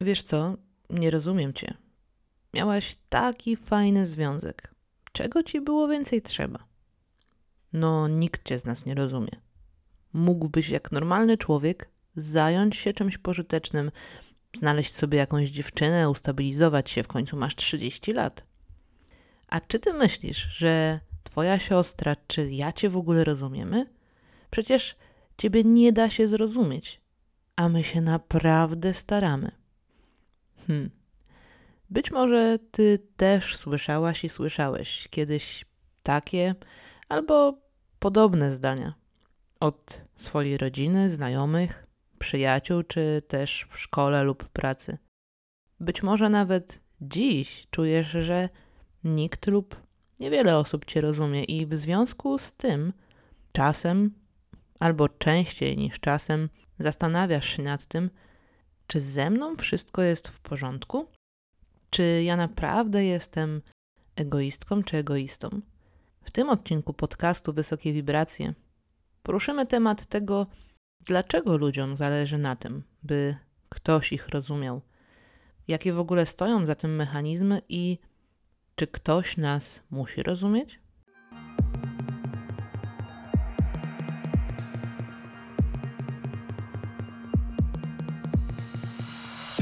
Wiesz co, nie rozumiem cię. Miałaś taki fajny związek. Czego ci było więcej trzeba? No, nikt cię z nas nie rozumie. Mógłbyś jak normalny człowiek zająć się czymś pożytecznym, znaleźć sobie jakąś dziewczynę, ustabilizować się, w końcu masz 30 lat. A czy ty myślisz, że twoja siostra, czy ja cię w ogóle rozumiemy? Przecież ciebie nie da się zrozumieć, a my się naprawdę staramy. Hmm. Być może ty też słyszałaś i słyszałeś kiedyś takie albo podobne zdania od swojej rodziny, znajomych, przyjaciół, czy też w szkole lub pracy. Być może nawet dziś czujesz, że nikt lub niewiele osób cię rozumie i w związku z tym czasem albo częściej niż czasem zastanawiasz się nad tym, czy ze mną wszystko jest w porządku? Czy ja naprawdę jestem egoistką czy egoistą? W tym odcinku podcastu Wysokie Wibracje poruszymy temat tego, dlaczego ludziom zależy na tym, by ktoś ich rozumiał, jakie w ogóle stoją za tym mechanizmy i czy ktoś nas musi rozumieć?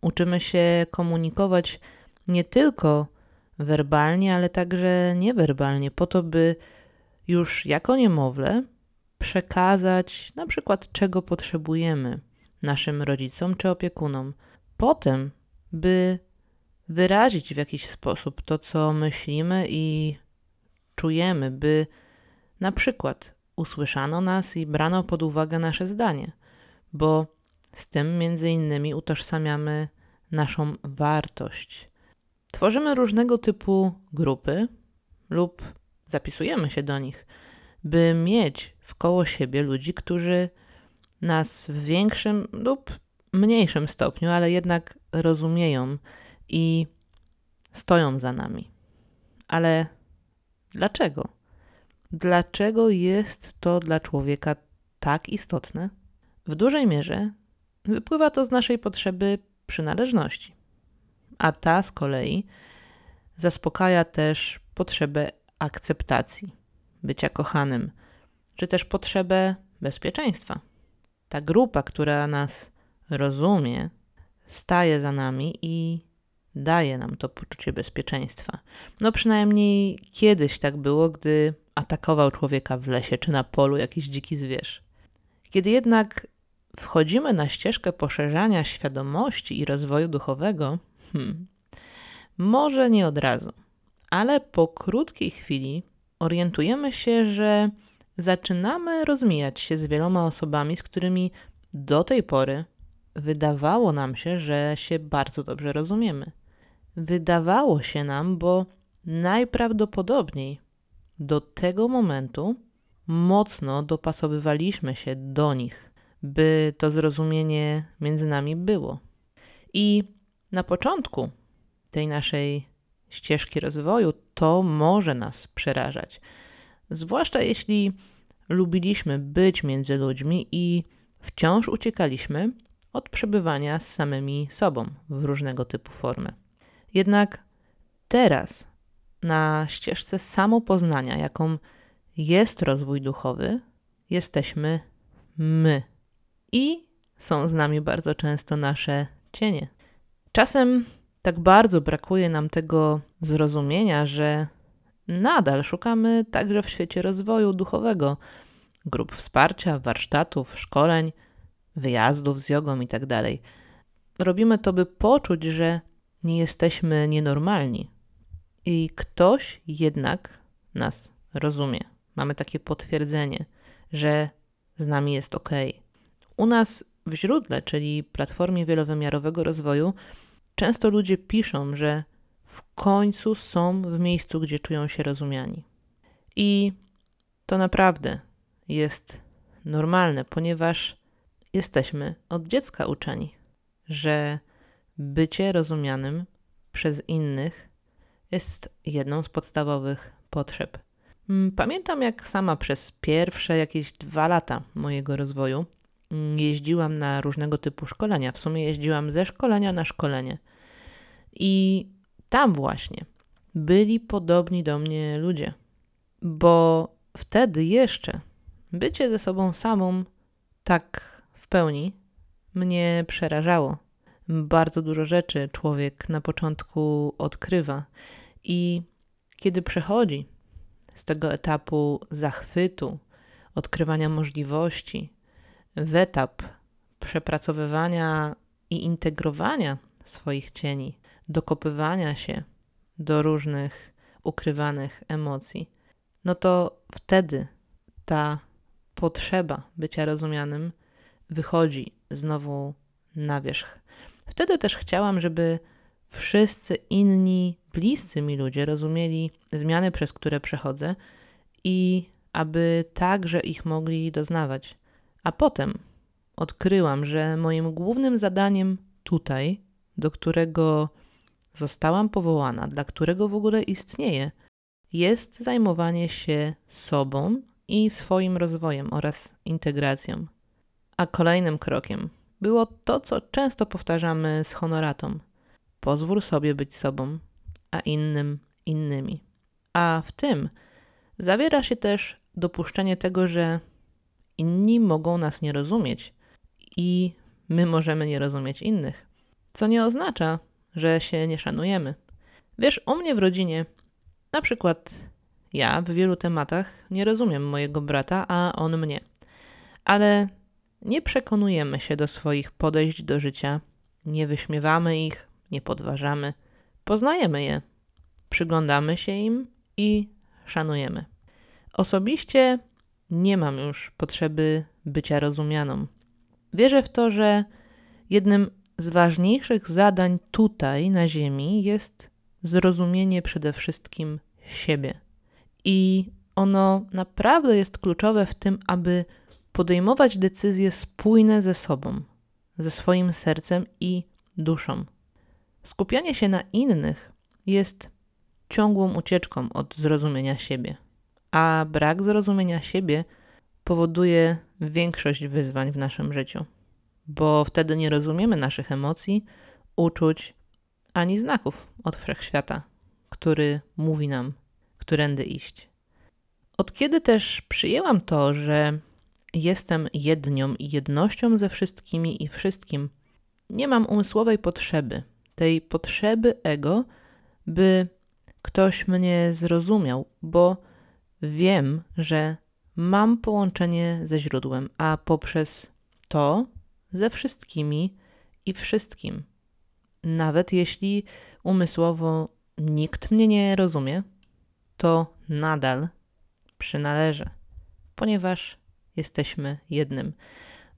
Uczymy się komunikować nie tylko werbalnie, ale także niewerbalnie, po to, by już jako niemowlę przekazać na przykład, czego potrzebujemy naszym rodzicom czy opiekunom. Potem, by wyrazić w jakiś sposób to, co myślimy i czujemy, by na przykład usłyszano nas i brano pod uwagę nasze zdanie, bo z tym między innymi utożsamiamy naszą wartość. Tworzymy różnego typu grupy lub zapisujemy się do nich, by mieć wkoło siebie ludzi, którzy nas w większym lub mniejszym stopniu, ale jednak rozumieją i stoją za nami. Ale dlaczego? Dlaczego jest to dla człowieka tak istotne? W dużej mierze wypływa to z naszej potrzeby przynależności, a ta z kolei zaspokaja też potrzebę akceptacji, bycia kochanym, czy też potrzebę bezpieczeństwa. Ta grupa, która nas rozumie, staje za nami i daje nam to poczucie bezpieczeństwa. No przynajmniej kiedyś tak było, gdy atakował człowieka w lesie czy na polu jakiś dziki zwierz. Kiedy jednak wchodzimy na ścieżkę poszerzania świadomości i rozwoju duchowego, hmm, może nie od razu, ale po krótkiej chwili orientujemy się, że zaczynamy rozmijać się z wieloma osobami, z którymi do tej pory wydawało nam się, że się bardzo dobrze rozumiemy. Wydawało się nam, bo najprawdopodobniej do tego momentu mocno dopasowywaliśmy się do nich, by to zrozumienie między nami było. I na początku tej naszej ścieżki rozwoju to może nas przerażać. Zwłaszcza jeśli lubiliśmy być między ludźmi i wciąż uciekaliśmy od przebywania z samymi sobą w różnego typu formy. Jednak teraz, na ścieżce samopoznania, jaką jest rozwój duchowy, jesteśmy my. I są z nami bardzo często nasze cienie. Czasem tak bardzo brakuje nam tego zrozumienia, że nadal szukamy także w świecie rozwoju duchowego grup wsparcia, warsztatów, szkoleń, wyjazdów z jogą itd. Tak Robimy to, by poczuć, że nie jesteśmy nienormalni i ktoś jednak nas rozumie. Mamy takie potwierdzenie, że z nami jest ok. U nas w źródle, czyli platformie wielowymiarowego rozwoju, często ludzie piszą, że w końcu są w miejscu, gdzie czują się rozumiani. I to naprawdę jest normalne, ponieważ jesteśmy od dziecka uczeni, że bycie rozumianym przez innych jest jedną z podstawowych potrzeb. Mm, pamiętam, jak sama przez pierwsze jakieś dwa lata mojego rozwoju jeździłam na różnego typu szkolenia. W sumie jeździłam ze szkolenia na szkolenie. I tam właśnie byli podobni do mnie ludzie, bo wtedy jeszcze bycie ze sobą samą tak w pełni mnie przerażało. Bardzo dużo rzeczy człowiek na początku odkrywa i kiedy przechodzi z tego etapu zachwytu, odkrywania możliwości, w etap przepracowywania i integrowania swoich cieni, dokopywania się do różnych ukrywanych emocji, no to wtedy ta potrzeba bycia rozumianym wychodzi znowu na wierzch. Wtedy też chciałam, żeby wszyscy inni bliscy mi ludzie rozumieli zmiany, przez które przechodzę i aby także ich mogli doznawać. A potem odkryłam, że moim głównym zadaniem tutaj, do którego zostałam powołana, dla którego w ogóle istnieję, jest zajmowanie się sobą i swoim rozwojem oraz integracją. A kolejnym krokiem było to, co często powtarzamy z honoratą: pozwól sobie być sobą, a innym innymi. A w tym zawiera się też dopuszczenie tego, że inni mogą nas nie rozumieć i my możemy nie rozumieć innych. Co nie oznacza, że się nie szanujemy. Wiesz, u mnie w rodzinie, na przykład ja w wielu tematach nie rozumiem mojego brata, a on mnie. Ale nie przekonujemy się do swoich podejść do życia, nie wyśmiewamy ich, nie podważamy. Poznajemy je, przyglądamy się im i szanujemy. Osobiście nie mam już potrzeby bycia rozumianą. Wierzę w to, że jednym z ważniejszych zadań tutaj na Ziemi jest zrozumienie przede wszystkim siebie. I ono naprawdę jest kluczowe w tym, aby podejmować decyzje spójne ze sobą, ze swoim sercem i duszą. Skupianie się na innych jest ciągłą ucieczką od zrozumienia siebie, a brak zrozumienia siebie powoduje większość wyzwań w naszym życiu, bo wtedy nie rozumiemy naszych emocji, uczuć ani znaków od wszechświata, który mówi nam, którędy iść. Od kiedy też przyjęłam to, że jestem jednią i jednością ze wszystkimi i wszystkim, nie mam umysłowej potrzeby, tej potrzeby ego, by ktoś mnie zrozumiał, bo wiem, że mam połączenie ze źródłem, a poprzez to ze wszystkimi i wszystkim. Nawet jeśli umysłowo nikt mnie nie rozumie, to nadal przynależę, ponieważ jesteśmy jednym.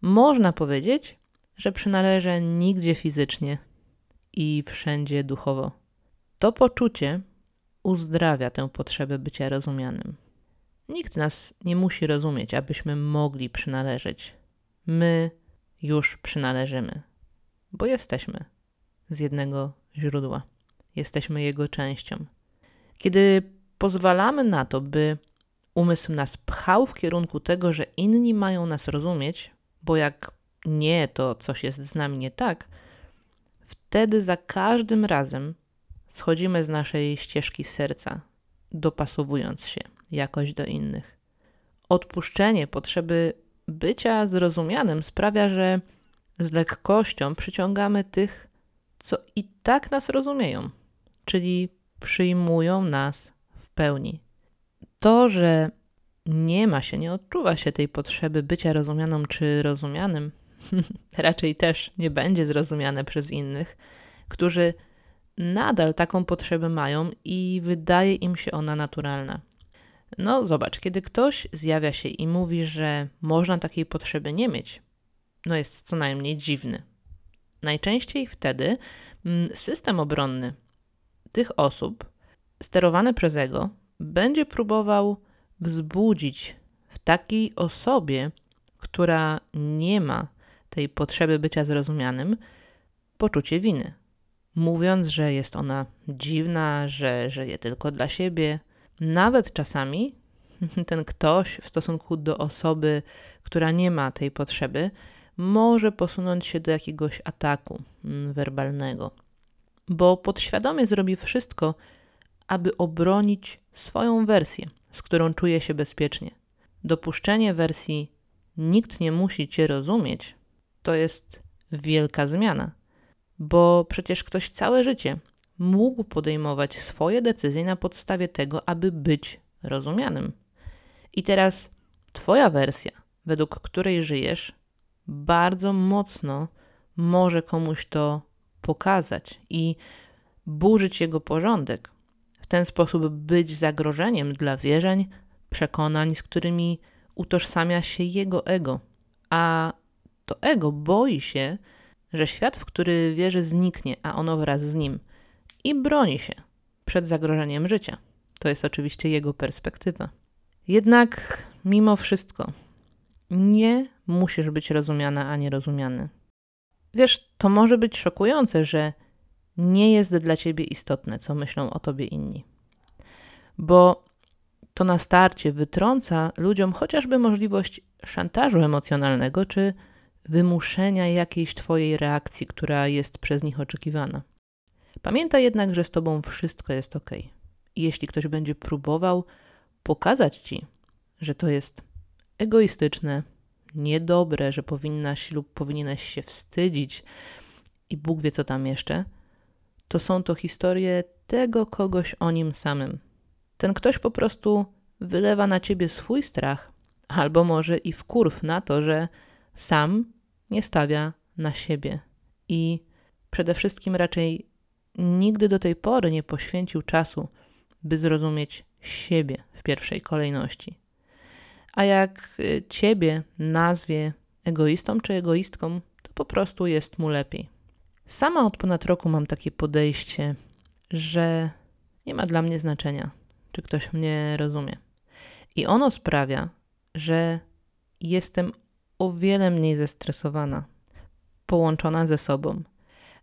Można powiedzieć, że przynależę nigdzie fizycznie i wszędzie duchowo. To poczucie uzdrawia tę potrzebę bycia rozumianym. Nikt nas nie musi rozumieć, abyśmy mogli przynależeć. My już przynależymy, bo jesteśmy z jednego źródła, jesteśmy jego częścią. Kiedy pozwalamy na to, by umysł nas pchał w kierunku tego, że inni mają nas rozumieć, bo jak nie, to coś jest z nami nie tak, wtedy za każdym razem schodzimy z naszej ścieżki serca, dopasowując się jakoś do innych. Odpuszczenie potrzeby bycia zrozumianym sprawia, że z lekkością przyciągamy tych, co i tak nas rozumieją, czyli przyjmują nas w pełni. To, że nie ma się, nie odczuwa się tej potrzeby bycia rozumianą czy rozumianym, raczej też nie będzie zrozumiane przez innych, którzy nadal taką potrzebę mają i wydaje im się ona naturalna. No, zobacz, kiedy ktoś zjawia się i mówi, że można takiej potrzeby nie mieć, no jest co najmniej dziwny. Najczęściej wtedy mm, system obronny tych osób, sterowany przez ego, będzie próbował wzbudzić w takiej osobie, która nie ma tej potrzeby bycia zrozumianym, poczucie winy. Mówiąc, że jest ona dziwna, że żyje tylko dla siebie, nawet czasami ten ktoś w stosunku do osoby, która nie ma tej potrzeby, może posunąć się do jakiegoś ataku mm, werbalnego, bo podświadomie zrobi wszystko, aby obronić swoją wersję, z którą czuje się bezpiecznie. Dopuszczenie wersji nikt nie musi cię rozumieć to jest wielka zmiana, bo przecież ktoś całe życie mógł podejmować swoje decyzje na podstawie tego, aby być rozumianym. I teraz Twoja wersja, według której żyjesz, bardzo mocno może komuś to pokazać i burzyć jego porządek. W ten sposób być zagrożeniem dla wierzeń, przekonań, z którymi utożsamia się jego ego. A to ego boi się, że świat, w który wierzy, zniknie, a ono wraz z nim i broni się przed zagrożeniem życia. To jest oczywiście jego perspektywa. Jednak mimo wszystko nie musisz być rozumiana ani rozumiany. Wiesz, to może być szokujące, że nie jest dla ciebie istotne, co myślą o tobie inni. Bo to na starcie wytrąca ludziom chociażby możliwość szantażu emocjonalnego czy wymuszenia jakiejś Twojej reakcji, która jest przez nich oczekiwana. Pamiętaj jednak, że z Tobą wszystko jest ok. Jeśli ktoś będzie próbował pokazać Ci, że to jest egoistyczne, niedobre, że powinnaś lub powinieneś się wstydzić i Bóg wie co tam jeszcze, to są to historie tego kogoś o nim samym. Ten ktoś po prostu wylewa na ciebie swój strach, albo może i wkurw na to, że sam nie stawia na siebie i przede wszystkim raczej nigdy do tej pory nie poświęcił czasu, by zrozumieć siebie w pierwszej kolejności. A jak y, ciebie nazwie egoistą czy egoistką, to po prostu jest mu lepiej. Sama od ponad roku mam takie podejście, że nie ma dla mnie znaczenia, czy ktoś mnie rozumie. I ono sprawia, że jestem o wiele mniej zestresowana, połączona ze sobą.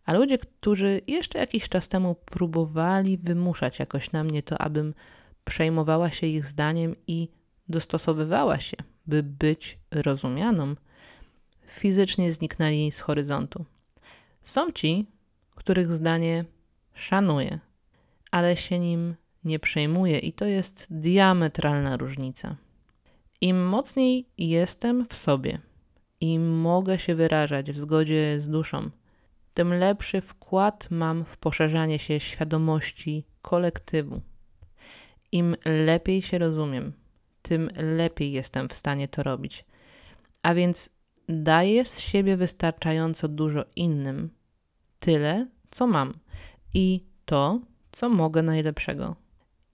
A ludzie, którzy jeszcze jakiś czas temu próbowali wymuszać jakoś na mnie to, abym przejmowała się ich zdaniem i dostosowywała się, by być rozumianą, fizycznie zniknęli z horyzontu. Są ci, których zdanie szanuję, ale się nim nie przejmuję, i to jest diametralna różnica. Im mocniej jestem w sobie i mogę się wyrażać w zgodzie z duszą, tym lepszy wkład mam w poszerzanie się świadomości kolektywu. Im lepiej się rozumiem, tym lepiej jestem w stanie to robić. A więc daję z siebie wystarczająco dużo innym, tyle, co mam i to, co mogę najlepszego.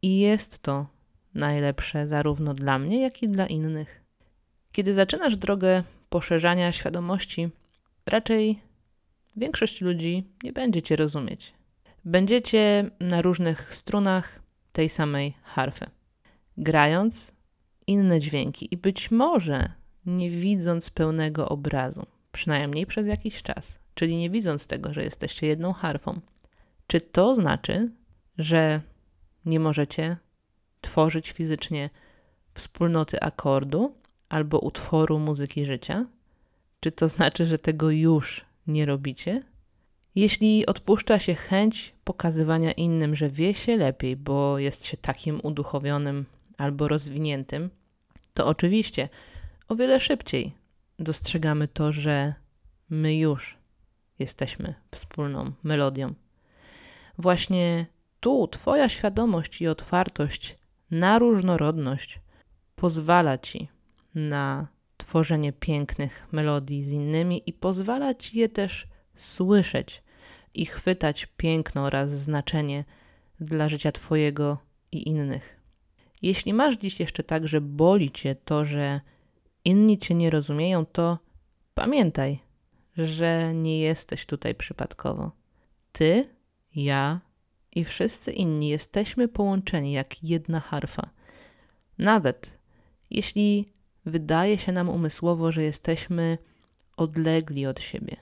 I jest to najlepsze zarówno dla mnie, jak i dla innych. Kiedy zaczynasz drogę poszerzania świadomości, raczej większość ludzi nie będzie cię rozumieć. Będziecie na różnych strunach tej samej harfy, grając inne dźwięki i być może nie widząc pełnego obrazu, przynajmniej przez jakiś czas, czyli nie widząc tego, że jesteście jedną harfą. Czy to znaczy, że nie możecie tworzyć fizycznie wspólnoty akordu albo utworu muzyki życia? Czy to znaczy, że tego już nie robicie? Jeśli odpuszcza się chęć pokazywania innym, że wie się lepiej, bo jest się takim uduchowionym albo rozwiniętym, to oczywiście o wiele szybciej dostrzegamy to, że my już jesteśmy wspólną melodią. Właśnie tu Twoja świadomość i otwartość na różnorodność pozwala Ci na tworzenie pięknych melodii z innymi i pozwala Ci je też słyszeć i chwytać piękno oraz znaczenie dla życia Twojego i innych. Jeśli masz dziś jeszcze tak, że boli Cię to, że inni Cię nie rozumieją, to pamiętaj, że nie jesteś tutaj przypadkowo. Ty, ja i wszyscy inni jesteśmy połączeni jak jedna harfa. Nawet jeśli wydaje się nam umysłowo, że jesteśmy odlegli od siebie.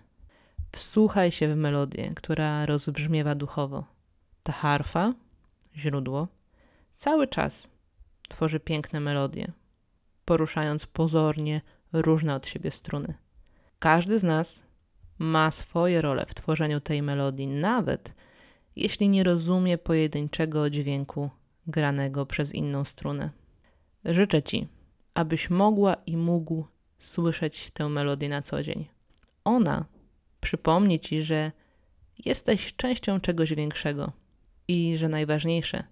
Wsłuchaj się w melodię, która rozbrzmiewa duchowo. Ta harfa, źródło, cały czas tworzy piękne melodie, poruszając pozornie różne od siebie struny. Każdy z nas ma swoje role w tworzeniu tej melodii, nawet jeśli nie rozumie pojedynczego dźwięku granego przez inną strunę. Życzę Ci, abyś mogła i mógł słyszeć tę melodię na co dzień. Ona przypomni Ci, że jesteś częścią czegoś większego i że najważniejsze,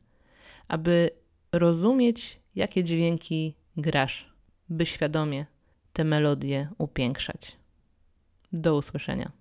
aby rozumieć, jakie dźwięki grasz, by świadomie te melodie upiększać. Do usłyszenia.